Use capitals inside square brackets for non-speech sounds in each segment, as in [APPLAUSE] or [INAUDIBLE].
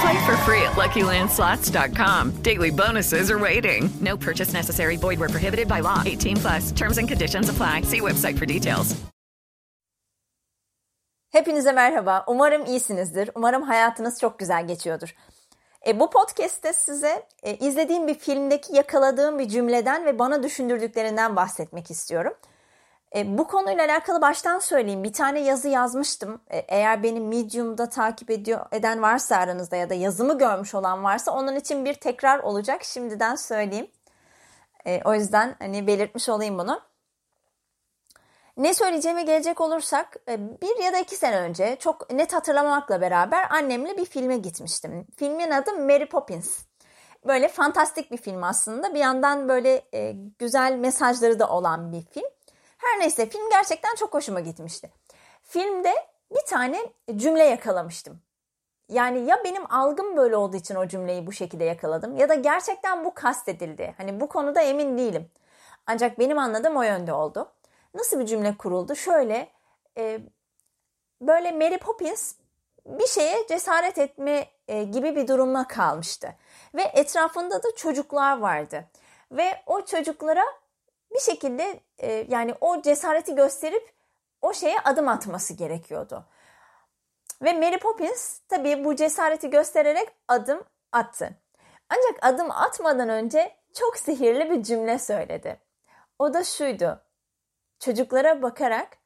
Play for free at LuckyLandSlots.com. Daily bonuses are waiting. No purchase necessary. Void where prohibited by law. 18 plus. Terms and conditions apply. See website for details. Hepinize merhaba. Umarım iyisinizdir. Umarım hayatınız çok güzel geçiyordur. E, bu podcast'te size e, izlediğim bir filmdeki yakaladığım bir cümleden ve bana düşündürdüklerinden bahsetmek istiyorum. E, bu konuyla alakalı baştan söyleyeyim. Bir tane yazı yazmıştım. E, eğer beni Medium'da takip ediyor eden varsa aranızda ya da yazımı görmüş olan varsa onun için bir tekrar olacak. Şimdiden söyleyeyim. E, o yüzden hani belirtmiş olayım bunu. Ne söyleyeceğime gelecek olursak e, bir ya da iki sene önce çok net hatırlamakla beraber annemle bir filme gitmiştim. Filmin adı Mary Poppins. Böyle fantastik bir film aslında. Bir yandan böyle e, güzel mesajları da olan bir film. Her neyse film gerçekten çok hoşuma gitmişti. Filmde bir tane cümle yakalamıştım. Yani ya benim algım böyle olduğu için o cümleyi bu şekilde yakaladım ya da gerçekten bu kastedildi. Hani bu konuda emin değilim. Ancak benim anladığım o yönde oldu. Nasıl bir cümle kuruldu? Şöyle e, böyle Mary Poppins bir şeye cesaret etme e, gibi bir durumla kalmıştı. Ve etrafında da çocuklar vardı. Ve o çocuklara bir şekilde e, yani o cesareti gösterip o şeye adım atması gerekiyordu. Ve Mary Poppins tabii bu cesareti göstererek adım attı. Ancak adım atmadan önce çok sihirli bir cümle söyledi. O da şuydu. Çocuklara bakarak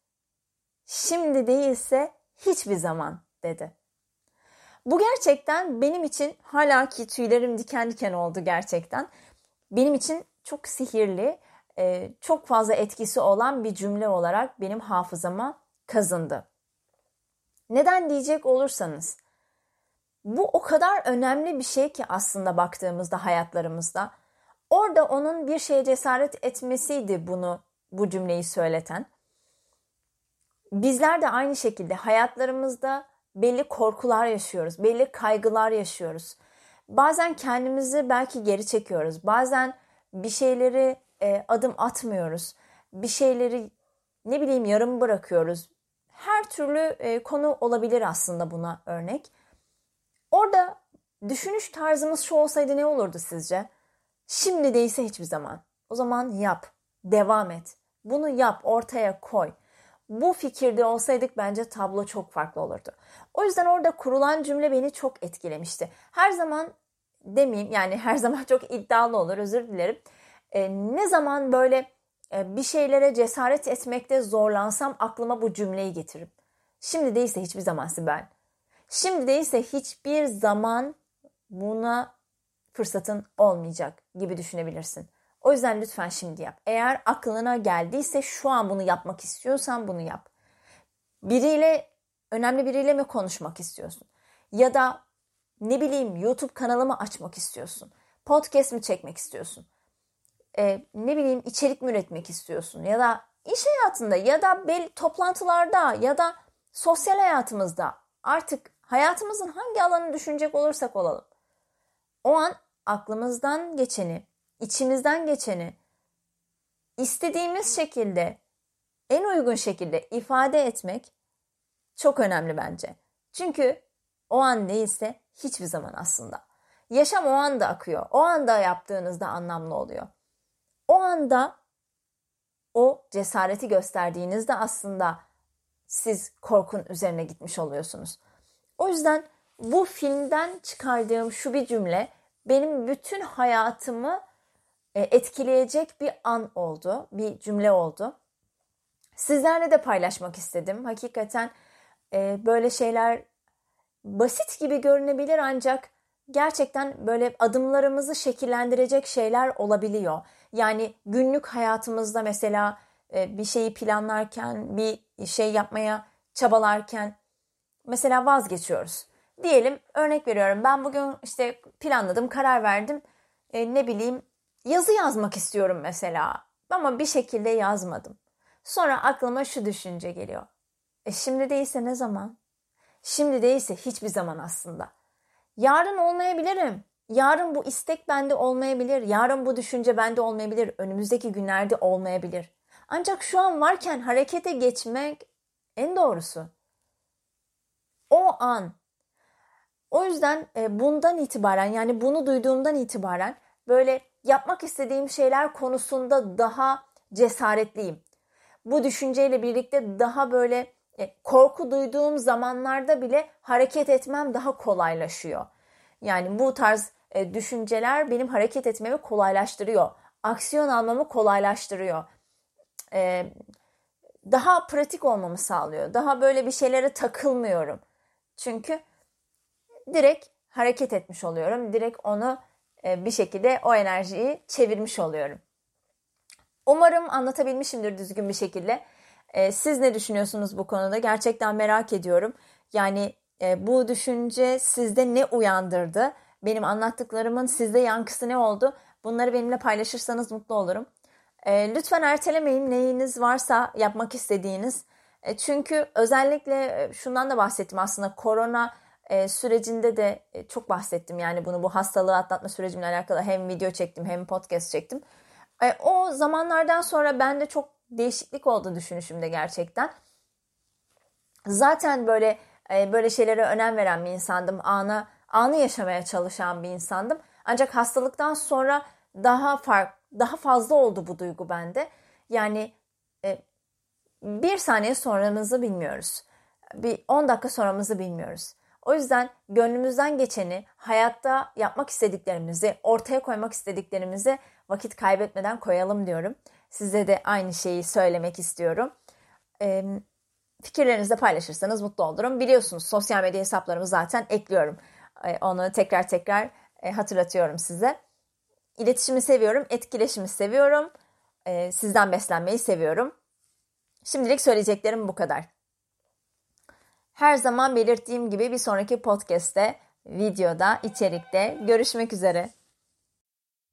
şimdi değilse hiçbir zaman dedi. Bu gerçekten benim için hala ki tüylerim diken diken oldu gerçekten. Benim için çok sihirli e, çok fazla etkisi olan bir cümle olarak benim hafızama kazındı. Neden diyecek olursanız bu o kadar önemli bir şey ki aslında baktığımızda hayatlarımızda. Orada onun bir şeye cesaret etmesiydi bunu bu cümleyi söyleten. Bizler de aynı şekilde hayatlarımızda belli korkular yaşıyoruz, belli kaygılar yaşıyoruz. Bazen kendimizi belki geri çekiyoruz. Bazen bir şeyleri e, adım atmıyoruz. Bir şeyleri ne bileyim yarım bırakıyoruz. Her türlü e, konu olabilir aslında buna örnek. Orada düşünüş tarzımız şu olsaydı ne olurdu sizce? Şimdi değilse hiçbir zaman. O zaman yap, devam et. Bunu yap, ortaya koy. Bu fikirde olsaydık bence tablo çok farklı olurdu. O yüzden orada kurulan cümle beni çok etkilemişti. Her zaman demeyeyim yani her [LAUGHS] zaman çok iddialı olur özür dilerim e, ne zaman böyle e, bir şeylere cesaret etmekte zorlansam aklıma bu cümleyi getiririm. Şimdi değilse hiçbir zaman Sibel. Şimdi değilse hiçbir zaman buna fırsatın olmayacak gibi düşünebilirsin. O yüzden lütfen şimdi yap. Eğer aklına geldiyse şu an bunu yapmak istiyorsan bunu yap. Biriyle, önemli biriyle mi konuşmak istiyorsun? Ya da ne bileyim YouTube kanalımı açmak istiyorsun? Podcast mi çekmek istiyorsun? E, ne bileyim içerik mi üretmek istiyorsun ya da iş hayatında ya da belli toplantılarda ya da sosyal hayatımızda artık hayatımızın hangi alanını düşünecek olursak olalım. O an aklımızdan geçeni, içimizden geçeni istediğimiz şekilde en uygun şekilde ifade etmek çok önemli bence. Çünkü o an neyse hiçbir zaman aslında. Yaşam o anda akıyor. O anda yaptığınızda anlamlı oluyor. O anda o cesareti gösterdiğinizde aslında siz korkun üzerine gitmiş oluyorsunuz. O yüzden bu filmden çıkardığım şu bir cümle benim bütün hayatımı e, etkileyecek bir an oldu, bir cümle oldu. Sizlerle de paylaşmak istedim. Hakikaten e, böyle şeyler basit gibi görünebilir ancak gerçekten böyle adımlarımızı şekillendirecek şeyler olabiliyor. Yani günlük hayatımızda mesela e, bir şeyi planlarken, bir şey yapmaya çabalarken mesela vazgeçiyoruz. Diyelim örnek veriyorum ben bugün işte planladım, karar verdim. E, ne bileyim yazı yazmak istiyorum mesela ama bir şekilde yazmadım. Sonra aklıma şu düşünce geliyor. E şimdi değilse ne zaman? Şimdi değilse hiçbir zaman aslında. Yarın olmayabilirim. Yarın bu istek bende olmayabilir. Yarın bu düşünce bende olmayabilir. Önümüzdeki günlerde olmayabilir. Ancak şu an varken harekete geçmek en doğrusu. O an. O yüzden e, bundan itibaren yani bunu duyduğumdan itibaren böyle yapmak istediğim şeyler konusunda daha cesaretliyim. Bu düşünceyle birlikte daha böyle korku duyduğum zamanlarda bile hareket etmem daha kolaylaşıyor. Yani bu tarz e, düşünceler benim hareket etmemi kolaylaştırıyor. Aksiyon almamı kolaylaştırıyor. E, daha pratik olmamı sağlıyor. Daha böyle bir şeylere takılmıyorum. Çünkü direkt hareket etmiş oluyorum. Direkt onu bir şekilde o enerjiyi çevirmiş oluyorum. Umarım anlatabilmişimdir düzgün bir şekilde. E, siz ne düşünüyorsunuz bu konuda? Gerçekten merak ediyorum. Yani e, bu düşünce sizde ne uyandırdı? Benim anlattıklarımın sizde yankısı ne oldu? Bunları benimle paylaşırsanız mutlu olurum. E, lütfen ertelemeyin neyiniz varsa yapmak istediğiniz. E, çünkü özellikle e, şundan da bahsettim aslında korona e, sürecinde de e, çok bahsettim. Yani bunu bu hastalığı atlatma sürecimle alakalı hem video çektim hem podcast çektim. E, o zamanlardan sonra bende çok değişiklik oldu düşünüşümde gerçekten. Zaten böyle e, böyle şeylere önem veren bir insandım. Ana anı yaşamaya çalışan bir insandım. Ancak hastalıktan sonra daha fark daha fazla oldu bu duygu bende. Yani e, bir saniye sonramızı bilmiyoruz. Bir 10 dakika sonramızı bilmiyoruz. O yüzden gönlümüzden geçeni, hayatta yapmak istediklerimizi, ortaya koymak istediklerimizi vakit kaybetmeden koyalım diyorum. Size de aynı şeyi söylemek istiyorum. E, fikirlerinizi de paylaşırsanız mutlu olurum. Biliyorsunuz sosyal medya hesaplarımı zaten ekliyorum. E, onu tekrar tekrar e, hatırlatıyorum size. İletişimi seviyorum, etkileşimi seviyorum. E, sizden beslenmeyi seviyorum. Şimdilik söyleyeceklerim bu kadar. Her zaman belirttiğim gibi bir sonraki podcast'te, videoda, içerikte görüşmek üzere.